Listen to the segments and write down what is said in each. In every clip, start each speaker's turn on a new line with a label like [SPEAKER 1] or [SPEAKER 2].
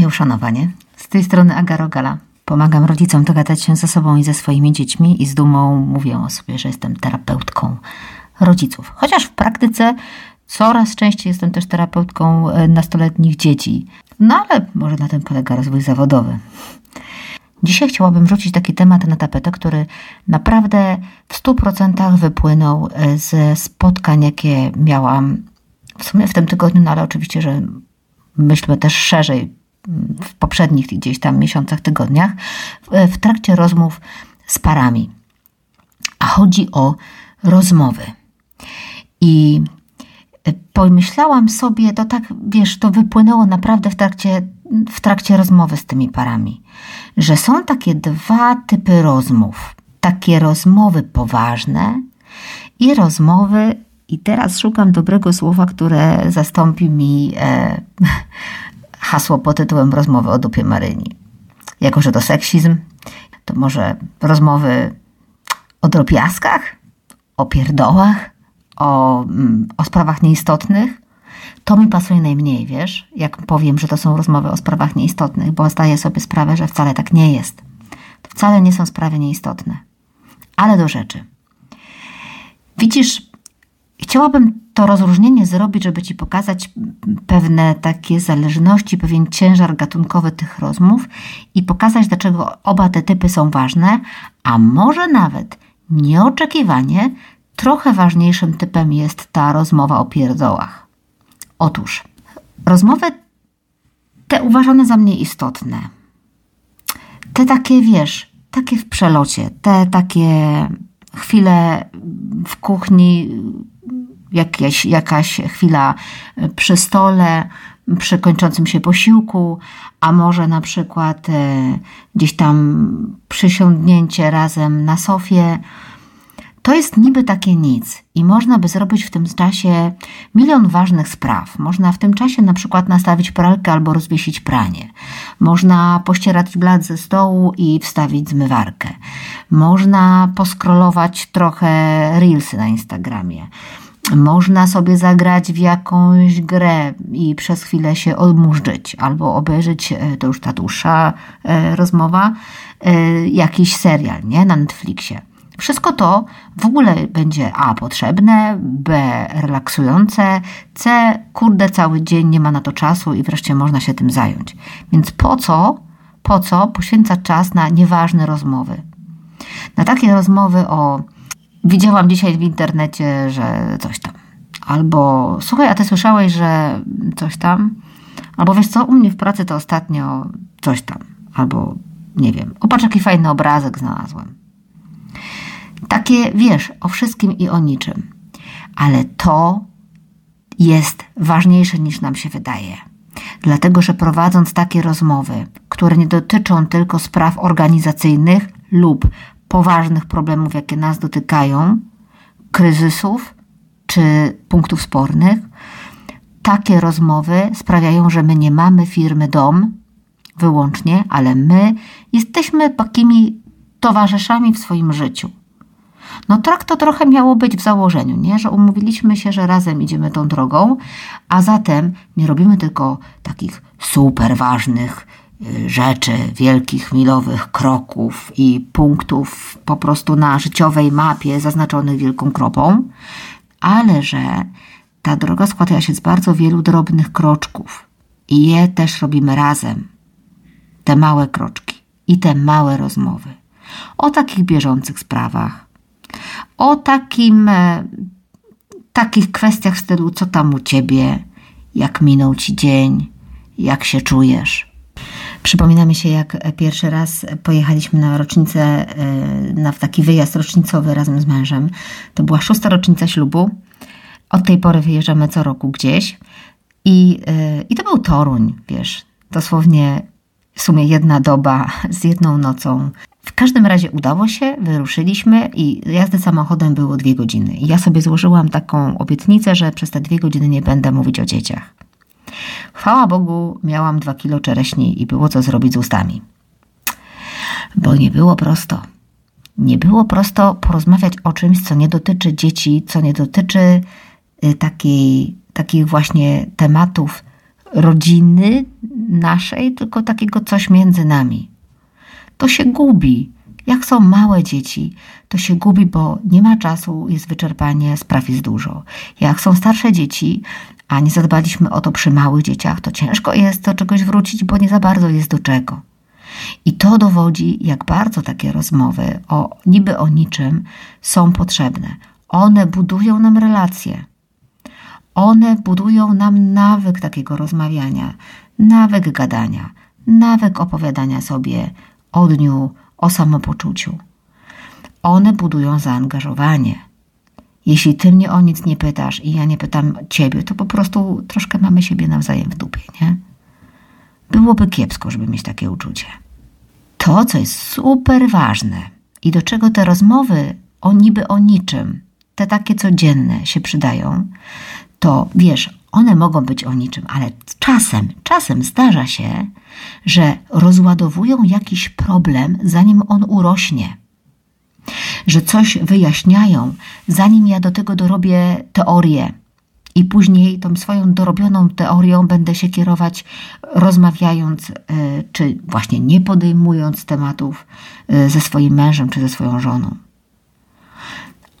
[SPEAKER 1] Moje uszanowanie. Z tej strony Aga Rogala. Pomagam rodzicom dogadać się ze sobą i ze swoimi dziećmi i z dumą mówię o sobie, że jestem terapeutką rodziców. Chociaż w praktyce coraz częściej jestem też terapeutką e, nastoletnich dzieci. No ale może na tym polega rozwój zawodowy. Dzisiaj chciałabym rzucić taki temat na tapetę, który naprawdę w 100% wypłynął e, ze spotkań, jakie miałam w sumie w tym tygodniu, no ale oczywiście, że myślmy też szerzej w poprzednich gdzieś tam miesiącach, tygodniach, w trakcie rozmów z parami. A chodzi o rozmowy. I pomyślałam sobie, to tak, wiesz, to wypłynęło naprawdę w trakcie, w trakcie rozmowy z tymi parami, że są takie dwa typy rozmów. Takie rozmowy poważne i rozmowy, i teraz szukam dobrego słowa, które zastąpi mi e, hasło pod tytułem Rozmowy o dupie Maryni. Jako, że to seksizm, to może rozmowy o drobiazgach, o pierdołach, o, mm, o sprawach nieistotnych. To mi pasuje najmniej, wiesz, jak powiem, że to są rozmowy o sprawach nieistotnych, bo zdaję sobie sprawę, że wcale tak nie jest. To wcale nie są sprawy nieistotne. Ale do rzeczy. Widzisz, Chciałabym to rozróżnienie zrobić, żeby Ci pokazać pewne takie zależności, pewien ciężar gatunkowy tych rozmów i pokazać, dlaczego oba te typy są ważne, a może nawet nieoczekiwanie trochę ważniejszym typem jest ta rozmowa o pierdołach. Otóż, rozmowy te uważane za mnie istotne, te takie, wiesz, takie w przelocie, te takie chwile w kuchni, jakieś, jakaś chwila przy stole, przy kończącym się posiłku, a może na przykład e, gdzieś tam przysiągnięcie razem na sofie. To jest niby takie nic i można by zrobić w tym czasie milion ważnych spraw. Można w tym czasie na przykład nastawić pralkę albo rozwiesić pranie. Można pościerać blat ze stołu i wstawić zmywarkę. Można poskrolować trochę reelsy na Instagramie. Można sobie zagrać w jakąś grę i przez chwilę się odmurzyć, albo obejrzeć, e, to już ta dłuższa e, rozmowa, e, jakiś serial nie? na Netflixie. Wszystko to w ogóle będzie A potrzebne, B relaksujące, C kurde cały dzień nie ma na to czasu i wreszcie można się tym zająć. Więc po co, po co poświęcać czas na nieważne rozmowy? Na takie rozmowy o widziałam dzisiaj w internecie, że coś tam. Albo słuchaj, a ty słyszałeś, że coś tam? Albo wiesz co, u mnie w pracy to ostatnio coś tam. Albo nie wiem, opatrz jaki fajny obrazek znalazłem. Takie, wiesz, o wszystkim i o niczym. Ale to jest ważniejsze niż nam się wydaje. Dlatego, że prowadząc takie rozmowy, które nie dotyczą tylko spraw organizacyjnych lub poważnych problemów, jakie nas dotykają, kryzysów czy punktów spornych, takie rozmowy sprawiają, że my nie mamy firmy dom wyłącznie, ale my jesteśmy takimi towarzyszami w swoim życiu. No tak to trochę miało być w założeniu, nie? że umówiliśmy się, że razem idziemy tą drogą, a zatem nie robimy tylko takich super ważnych rzeczy, wielkich, milowych kroków i punktów po prostu na życiowej mapie zaznaczonych wielką kropą, ale że ta droga składa się z bardzo wielu drobnych kroczków i je też robimy razem. Te małe kroczki i te małe rozmowy o takich bieżących sprawach, o takim, e, takich kwestiach w stylu, co tam u ciebie, jak minął ci dzień, jak się czujesz. Przypomina mi się, jak pierwszy raz pojechaliśmy na rocznicę, e, na taki wyjazd rocznicowy razem z mężem. To była szósta rocznica ślubu. Od tej pory wyjeżdżamy co roku gdzieś. I, e, i to był Toruń, wiesz, dosłownie w sumie jedna doba z jedną nocą w każdym razie udało się, wyruszyliśmy i jazdy samochodem było dwie godziny. I ja sobie złożyłam taką obietnicę, że przez te dwie godziny nie będę mówić o dzieciach. Chwała Bogu, miałam dwa kilo czereśni i było co zrobić z ustami. Bo nie było prosto. Nie było prosto porozmawiać o czymś, co nie dotyczy dzieci, co nie dotyczy y, takiej, takich właśnie tematów rodziny naszej, tylko takiego coś między nami. To się gubi. Jak są małe dzieci, to się gubi, bo nie ma czasu, jest wyczerpanie, spraw jest dużo. Jak są starsze dzieci, a nie zadbaliśmy o to przy małych dzieciach, to ciężko jest do czegoś wrócić, bo nie za bardzo jest do czego. I to dowodzi, jak bardzo takie rozmowy o niby o niczym są potrzebne. One budują nam relacje. One budują nam nawyk takiego rozmawiania, nawyk gadania, nawyk opowiadania sobie o dniu, o samopoczuciu. One budują zaangażowanie. Jeśli ty mnie o nic nie pytasz i ja nie pytam ciebie, to po prostu troszkę mamy siebie nawzajem w dupie, nie? Byłoby kiepsko, żeby mieć takie uczucie. To, co jest super ważne i do czego te rozmowy o niby o niczym, te takie codzienne się przydają, to wiesz, one mogą być o niczym, ale czasem, czasem zdarza się, że rozładowują jakiś problem, zanim on urośnie. Że coś wyjaśniają, zanim ja do tego dorobię teorię. I później tą swoją dorobioną teorią będę się kierować, rozmawiając, e, czy właśnie nie podejmując tematów e, ze swoim mężem, czy ze swoją żoną.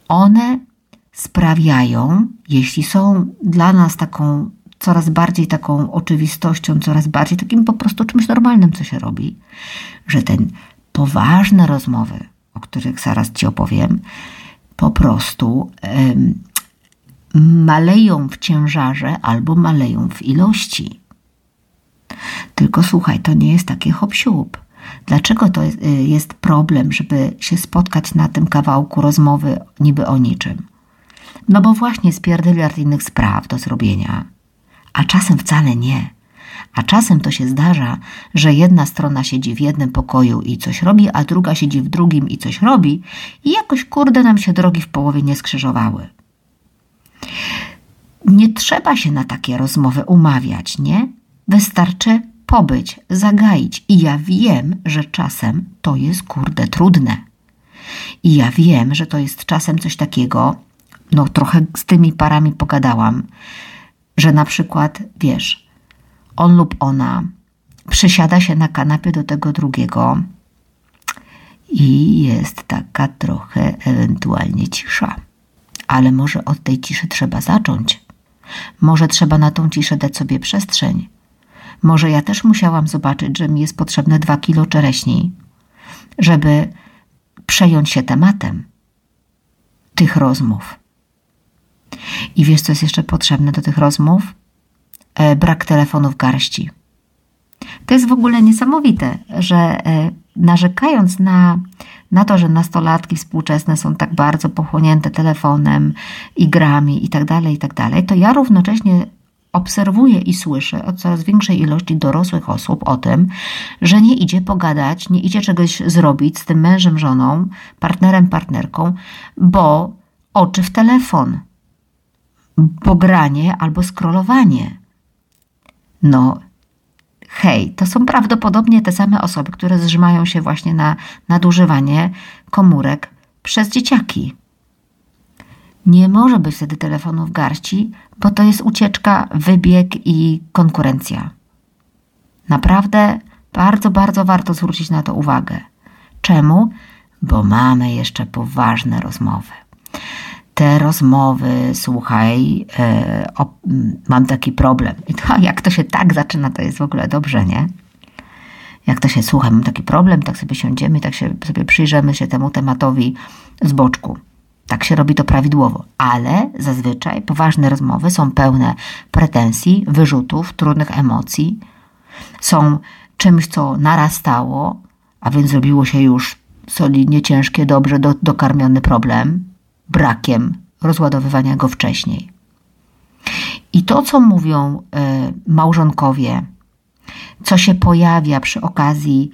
[SPEAKER 1] One sprawiają, jeśli są dla nas taką coraz bardziej taką oczywistością, coraz bardziej takim po prostu czymś normalnym, co się robi, że ten poważne rozmowy, o których zaraz Ci opowiem, po prostu maleją w ciężarze albo maleją w ilości. Tylko słuchaj, to nie jest takie hop Dlaczego to jest, jest problem, żeby się spotkać na tym kawałku rozmowy niby o niczym? No bo właśnie z pierdyliard innych spraw do zrobienia. A czasem wcale nie. A czasem to się zdarza, że jedna strona siedzi w jednym pokoju i coś robi, a druga siedzi w drugim i coś robi, i jakoś kurde nam się drogi w połowie nie skrzyżowały. Nie trzeba się na takie rozmowy umawiać, nie? Wystarczy pobyć, zagaić. I ja wiem, że czasem to jest kurde trudne. I ja wiem, że to jest czasem coś takiego, no trochę z tymi parami pogadałam, że na przykład, wiesz, on lub ona przysiada się na kanapie do tego drugiego i jest taka trochę ewentualnie cisza. Ale może od tej ciszy trzeba zacząć. Może trzeba na tą ciszę dać sobie przestrzeń. Może ja też musiałam zobaczyć, że mi jest potrzebne dwa kilo czereśni, żeby przejąć się tematem tych rozmów. I wiesz, co jest jeszcze potrzebne do tych rozmów? E, brak telefonu w garści. To jest w ogóle niesamowite, że e, narzekając na, na to, że nastolatki współczesne są tak bardzo pochłonięte telefonem, igrami itd., tak itd., tak to ja równocześnie obserwuję i słyszę od coraz większej ilości dorosłych osób o tym, że nie idzie pogadać, nie idzie czegoś zrobić z tym mężem, żoną, partnerem, partnerką, bo oczy w telefon pogranie albo scrollowanie. No, hej, to są prawdopodobnie te same osoby, które zrzymają się właśnie na nadużywanie komórek przez dzieciaki. Nie może być wtedy telefonu w garści, bo to jest ucieczka, wybieg i konkurencja. Naprawdę bardzo, bardzo warto zwrócić na to uwagę. Czemu? Bo mamy jeszcze poważne rozmowy te rozmowy, słuchaj, e, o, mam taki problem. I to, jak to się tak zaczyna, to jest w ogóle dobrze, nie? Jak to się słucha, mam taki problem, tak sobie siądziemy, tak się, sobie przyjrzymy się temu tematowi z boczku. Tak się robi to prawidłowo, ale zazwyczaj poważne rozmowy są pełne pretensji, wyrzutów, trudnych emocji, są czymś, co narastało, a więc zrobiło się już solidnie ciężkie, dobrze do, dokarmiony problem, brakiem rozładowywania go wcześniej. I to, co mówią y, małżonkowie, co się pojawia przy okazji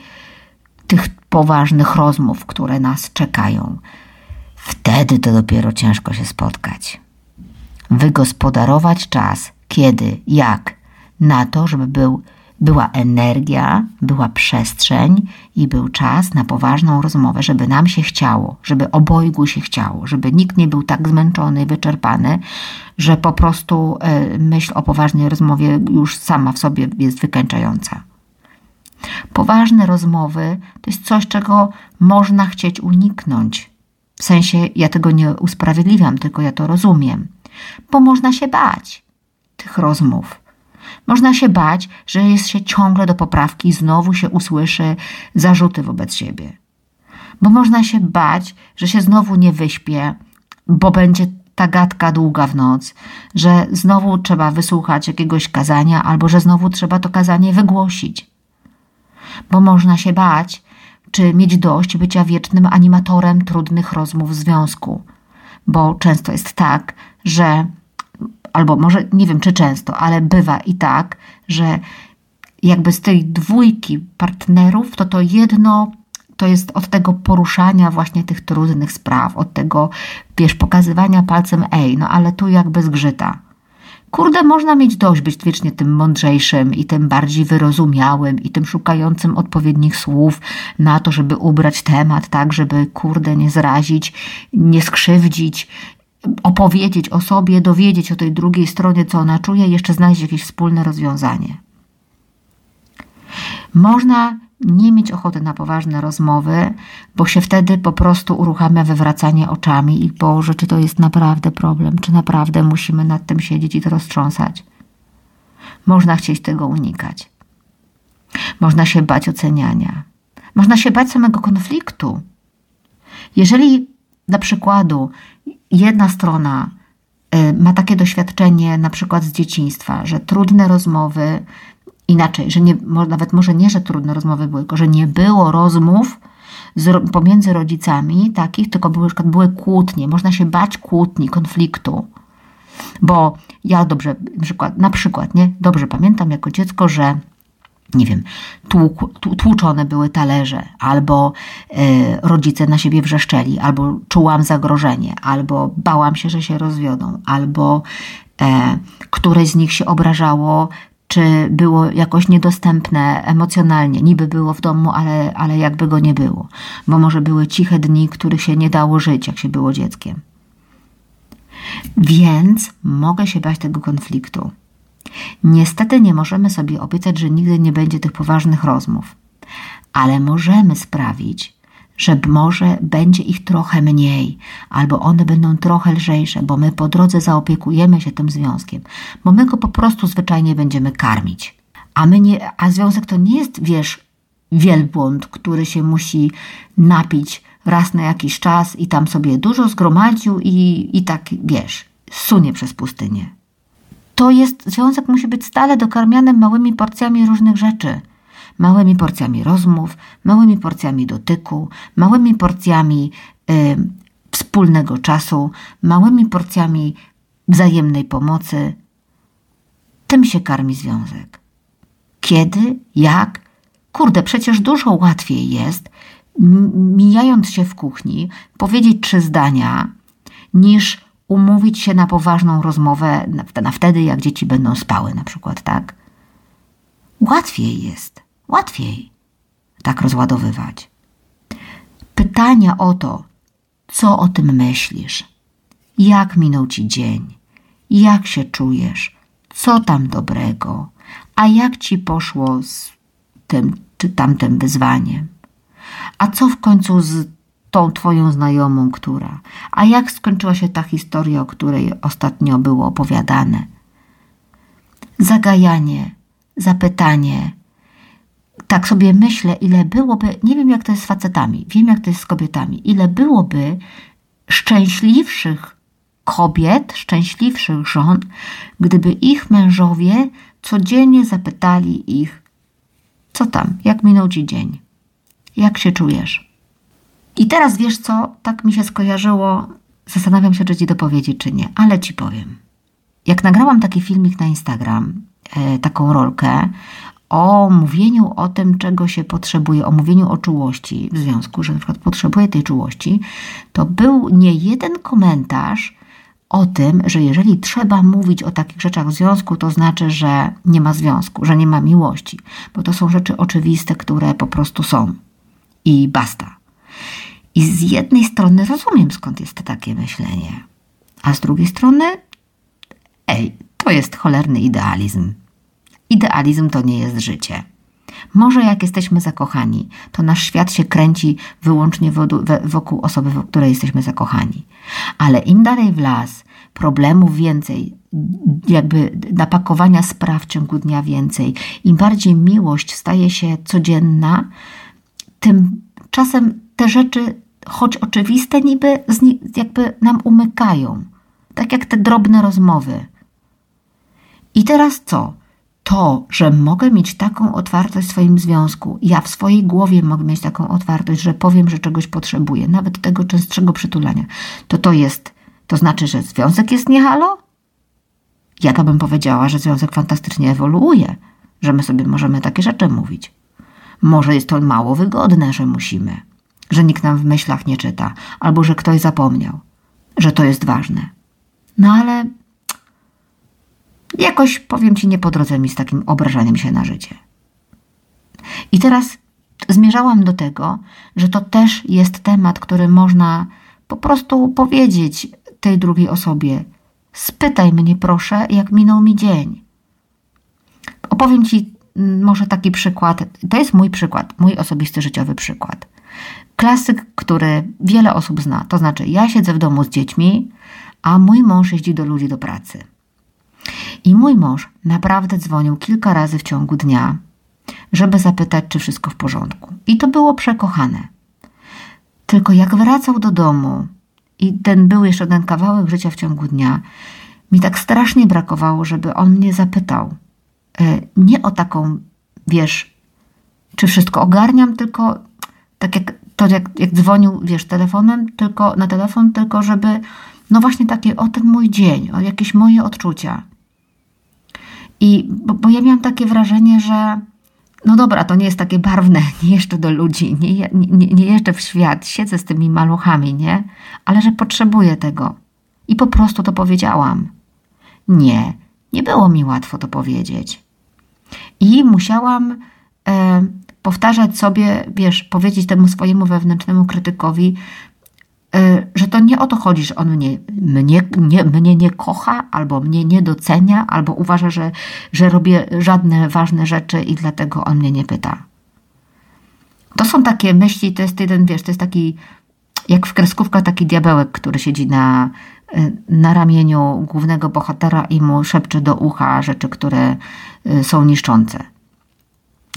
[SPEAKER 1] tych poważnych rozmów, które nas czekają, wtedy to dopiero ciężko się spotkać. Wygospodarować czas, kiedy, jak, na to, żeby był była energia, była przestrzeń i był czas na poważną rozmowę, żeby nam się chciało, żeby obojgu się chciało, żeby nikt nie był tak zmęczony, wyczerpany, że po prostu e, myśl o poważnej rozmowie już sama w sobie jest wykańczająca. Poważne rozmowy to jest coś, czego można chcieć uniknąć. W sensie ja tego nie usprawiedliwiam, tylko ja to rozumiem, bo można się bać tych rozmów. Można się bać, że jest się ciągle do poprawki i znowu się usłyszy zarzuty wobec siebie. Bo można się bać, że się znowu nie wyśpię, bo będzie ta gadka długa w noc, że znowu trzeba wysłuchać jakiegoś kazania, albo że znowu trzeba to kazanie wygłosić. Bo można się bać, czy mieć dość bycia wiecznym animatorem trudnych rozmów w związku. Bo często jest tak, że albo może nie wiem czy często, ale bywa i tak, że jakby z tej dwójki partnerów, to to jedno to jest od tego poruszania właśnie tych trudnych spraw, od tego, wiesz, pokazywania palcem ej, no ale tu jakby zgrzyta. Kurde, można mieć dość być wiecznie tym mądrzejszym i tym bardziej wyrozumiałym i tym szukającym odpowiednich słów na to, żeby ubrać temat tak, żeby kurde nie zrazić, nie skrzywdzić, opowiedzieć o sobie, dowiedzieć o tej drugiej stronie, co ona czuje, jeszcze znaleźć jakieś wspólne rozwiązanie. Można nie mieć ochoty na poważne rozmowy, bo się wtedy po prostu uruchamia wywracanie oczami i Boże, czy to jest naprawdę problem, czy naprawdę musimy nad tym siedzieć i to roztrząsać. Można chcieć tego unikać. Można się bać oceniania. Można się bać samego konfliktu. Jeżeli dla przykładu jedna strona y, ma takie doświadczenie na przykład z dzieciństwa, że trudne rozmowy, inaczej, że nie, nawet może nie, że trudne rozmowy były, tylko że nie było rozmów z, pomiędzy rodzicami takich, tylko były, były kłótnie. Można się bać kłótni, konfliktu. Bo ja dobrze, na przykład, na przykład nie, dobrze pamiętam jako dziecko, że nie wiem, tłuk, tłuczone były talerze, albo e, rodzice na siebie wrzeszczeli, albo czułam zagrożenie, albo bałam się, że się rozwiodą, albo e, któreś z nich się obrażało, czy było jakoś niedostępne emocjonalnie. Niby było w domu, ale, ale jakby go nie było, bo może były ciche dni, których się nie dało żyć, jak się było dzieckiem. Więc mogę się bać tego konfliktu. Niestety nie możemy sobie obiecać, że nigdy nie będzie tych poważnych rozmów, ale możemy sprawić, że może będzie ich trochę mniej, albo one będą trochę lżejsze, bo my po drodze zaopiekujemy się tym związkiem, bo my go po prostu zwyczajnie będziemy karmić. A, my nie, a związek to nie jest, wiesz, wielbłąd, który się musi napić raz na jakiś czas i tam sobie dużo zgromadził i, i tak, wiesz, sunie przez pustynię to jest, związek musi być stale dokarmiany małymi porcjami różnych rzeczy. Małymi porcjami rozmów, małymi porcjami dotyku, małymi porcjami y, wspólnego czasu, małymi porcjami wzajemnej pomocy. Tym się karmi związek. Kiedy, jak? Kurde, przecież dużo łatwiej jest, mijając się w kuchni, powiedzieć trzy zdania, niż umówić się na poważną rozmowę na wtedy, jak dzieci będą spały, na przykład, tak? Łatwiej jest, łatwiej tak rozładowywać. Pytania o to, co o tym myślisz, jak minął ci dzień, jak się czujesz, co tam dobrego, a jak ci poszło z tym czy tamtym wyzwaniem, a co w końcu z tą twoją znajomą, która. A jak skończyła się ta historia, o której ostatnio było opowiadane? Zagajanie, zapytanie. Tak sobie myślę, ile byłoby, nie wiem jak to jest z facetami, wiem jak to jest z kobietami, ile byłoby szczęśliwszych kobiet, szczęśliwszych żon, gdyby ich mężowie codziennie zapytali ich, co tam, jak minął ci dzień, jak się czujesz. I teraz wiesz co, tak mi się skojarzyło, zastanawiam się, czy ci dopowiedzieć, czy nie, ale ci powiem. Jak nagrałam taki filmik na Instagram, e, taką rolkę o mówieniu o tym, czego się potrzebuje, o mówieniu o czułości w związku, że na przykład potrzebuję tej czułości, to był nie jeden komentarz o tym, że jeżeli trzeba mówić o takich rzeczach w związku, to znaczy, że nie ma związku, że nie ma miłości, bo to są rzeczy oczywiste, które po prostu są. I basta. I z jednej strony rozumiem, skąd jest takie myślenie, a z drugiej strony, ej, to jest cholerny idealizm. Idealizm to nie jest życie. Może jak jesteśmy zakochani, to nasz świat się kręci wyłącznie wokół osoby, w której jesteśmy zakochani. Ale im dalej w las, problemów więcej, jakby napakowania spraw w ciągu dnia więcej, im bardziej miłość staje się codzienna, tym czasem te rzeczy, choć oczywiste, niby jakby nam umykają. Tak jak te drobne rozmowy. I teraz co? to, że mogę mieć taką otwartość w swoim związku, ja w swojej głowie mogę mieć taką otwartość, że powiem, że czegoś potrzebuję, nawet tego częstszego przytulania, to to jest, to znaczy, że związek jest nie halo? Ja to bym powiedziała, że związek fantastycznie ewoluuje, że my sobie możemy takie rzeczy mówić. Może jest to mało wygodne, że musimy, że nikt nam w myślach nie czyta, albo że ktoś zapomniał, że to jest ważne. No ale Jakoś, powiem ci, nie po drodze mi z takim obrażaniem się na życie. I teraz zmierzałam do tego, że to też jest temat, który można po prostu powiedzieć tej drugiej osobie: Spytaj mnie, proszę, jak minął mi dzień. Opowiem ci mm, może taki przykład. To jest mój przykład, mój osobisty życiowy przykład. Klasyk, który wiele osób zna. To znaczy, ja siedzę w domu z dziećmi, a mój mąż jeździ do ludzi do pracy. I mój mąż naprawdę dzwonił kilka razy w ciągu dnia, żeby zapytać, czy wszystko w porządku. I to było przekochane. Tylko jak wracał do domu i ten był jeszcze ten kawałek życia w ciągu dnia, mi tak strasznie brakowało, żeby on mnie zapytał. E, nie o taką, wiesz, czy wszystko ogarniam, tylko tak jak to, jak, jak dzwonił, wiesz, telefonem, tylko na telefon, tylko żeby, no właśnie takie o ten mój dzień, o jakieś moje odczucia. I bo, bo ja miałam takie wrażenie, że no dobra, to nie jest takie barwne, nie jeszcze do ludzi, nie, nie, nie jeżdżę w świat, siedzę z tymi maluchami, nie? Ale że potrzebuję tego. I po prostu to powiedziałam. Nie, nie było mi łatwo to powiedzieć. I musiałam e, powtarzać sobie, wiesz, powiedzieć temu swojemu wewnętrznemu krytykowi, E, że to nie o to chodzi, że on mnie, mnie, nie, mnie nie kocha, albo mnie nie docenia, albo uważa, że, że robię żadne ważne rzeczy i dlatego on mnie nie pyta. To są takie myśli, to jest jeden, wiesz, to jest taki, jak w kreskówkach taki diabełek, który siedzi na, e, na ramieniu głównego bohatera i mu szepcze do ucha rzeczy, które e, są niszczące,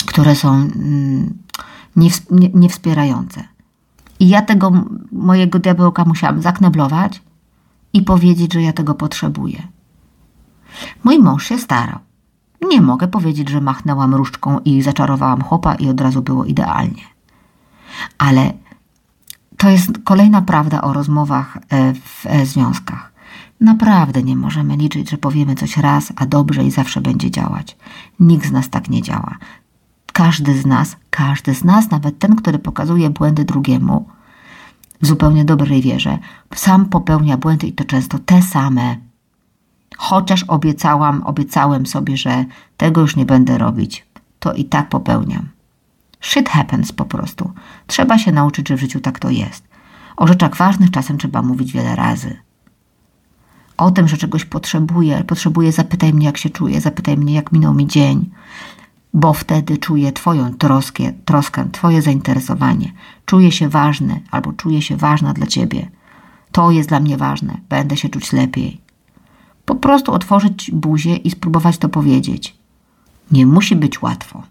[SPEAKER 1] które są mm, niewspierające. I ja tego mojego diabełka musiałam zakneblować i powiedzieć, że ja tego potrzebuję. Mój mąż się starał. Nie mogę powiedzieć, że machnęłam różdżką i zaczarowałam chłopa i od razu było idealnie. Ale to jest kolejna prawda o rozmowach e, w e, związkach. Naprawdę nie możemy liczyć, że powiemy coś raz, a dobrze i zawsze będzie działać. Nikt z nas tak nie działa. Każdy z nas, każdy z nas, nawet ten, który pokazuje błędy drugiemu, w zupełnie dobrej wierze, sam popełnia błędy i to często te same. Chociaż obiecałam, obiecałem sobie, że tego już nie będę robić, to i tak popełniam. Shit happens po prostu. Trzeba się nauczyć, że w życiu tak to jest. O rzeczach ważnych czasem trzeba mówić wiele razy. O tym, że czegoś potrzebuję, potrzebuję, zapytaj mnie, jak się czuję, zapytaj mnie, jak minął mi dzień, bo wtedy czuję Twoją troskę, troskę, Twoje zainteresowanie. Czuję się ważny albo czuję się ważna dla Ciebie. To jest dla mnie ważne, będę się czuć lepiej. Po prostu otworzyć buzię i spróbować to powiedzieć. Nie musi być łatwo.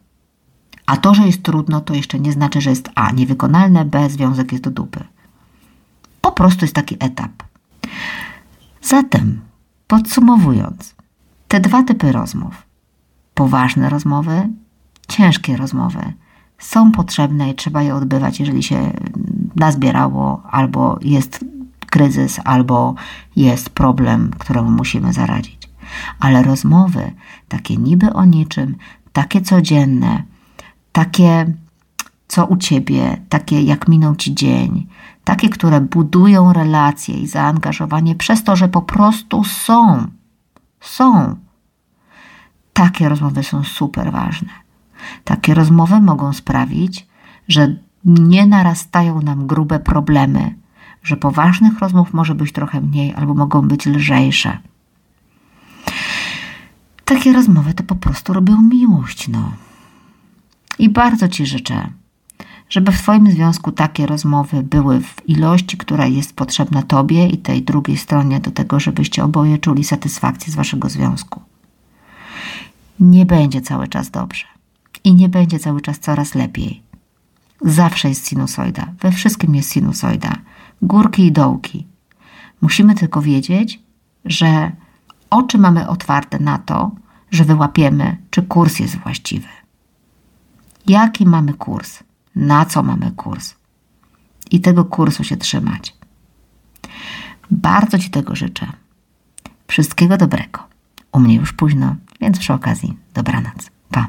[SPEAKER 1] A to, że jest trudno, to jeszcze nie znaczy, że jest A niewykonalne, B związek jest do dupy. Po prostu jest taki etap. Zatem, podsumowując, te dwa typy rozmów poważne rozmowy, ciężkie rozmowy są potrzebne i trzeba je odbywać, jeżeli się nazbierało, albo jest kryzys, albo jest problem, któremu musimy zaradzić. Ale rozmowy, takie niby o niczym, takie codzienne, takie co u ciebie, takie jak minął ci dzień, takie, które budują relacje i zaangażowanie przez to, że po prostu są. Są. Takie rozmowy są super ważne. Takie rozmowy mogą sprawić, że nie narastają nam grube problemy, że poważnych rozmów może być trochę mniej albo mogą być lżejsze. Takie rozmowy to po prostu robią miłość, no. I bardzo Ci życzę, żeby w Twoim związku takie rozmowy były w ilości, która jest potrzebna Tobie i tej drugiej stronie do tego, żebyście oboje czuli satysfakcję z Waszego związku. Nie będzie cały czas dobrze i nie będzie cały czas coraz lepiej. Zawsze jest sinusoida, we wszystkim jest sinusoida, górki i dołki. Musimy tylko wiedzieć, że oczy mamy otwarte na to, że wyłapiemy, czy kurs jest właściwy. Jaki mamy kurs? Na co mamy kurs? I tego kursu się trzymać. Bardzo Ci tego życzę. Wszystkiego dobrego. U mnie już późno, więc przy okazji dobranoc. Pa.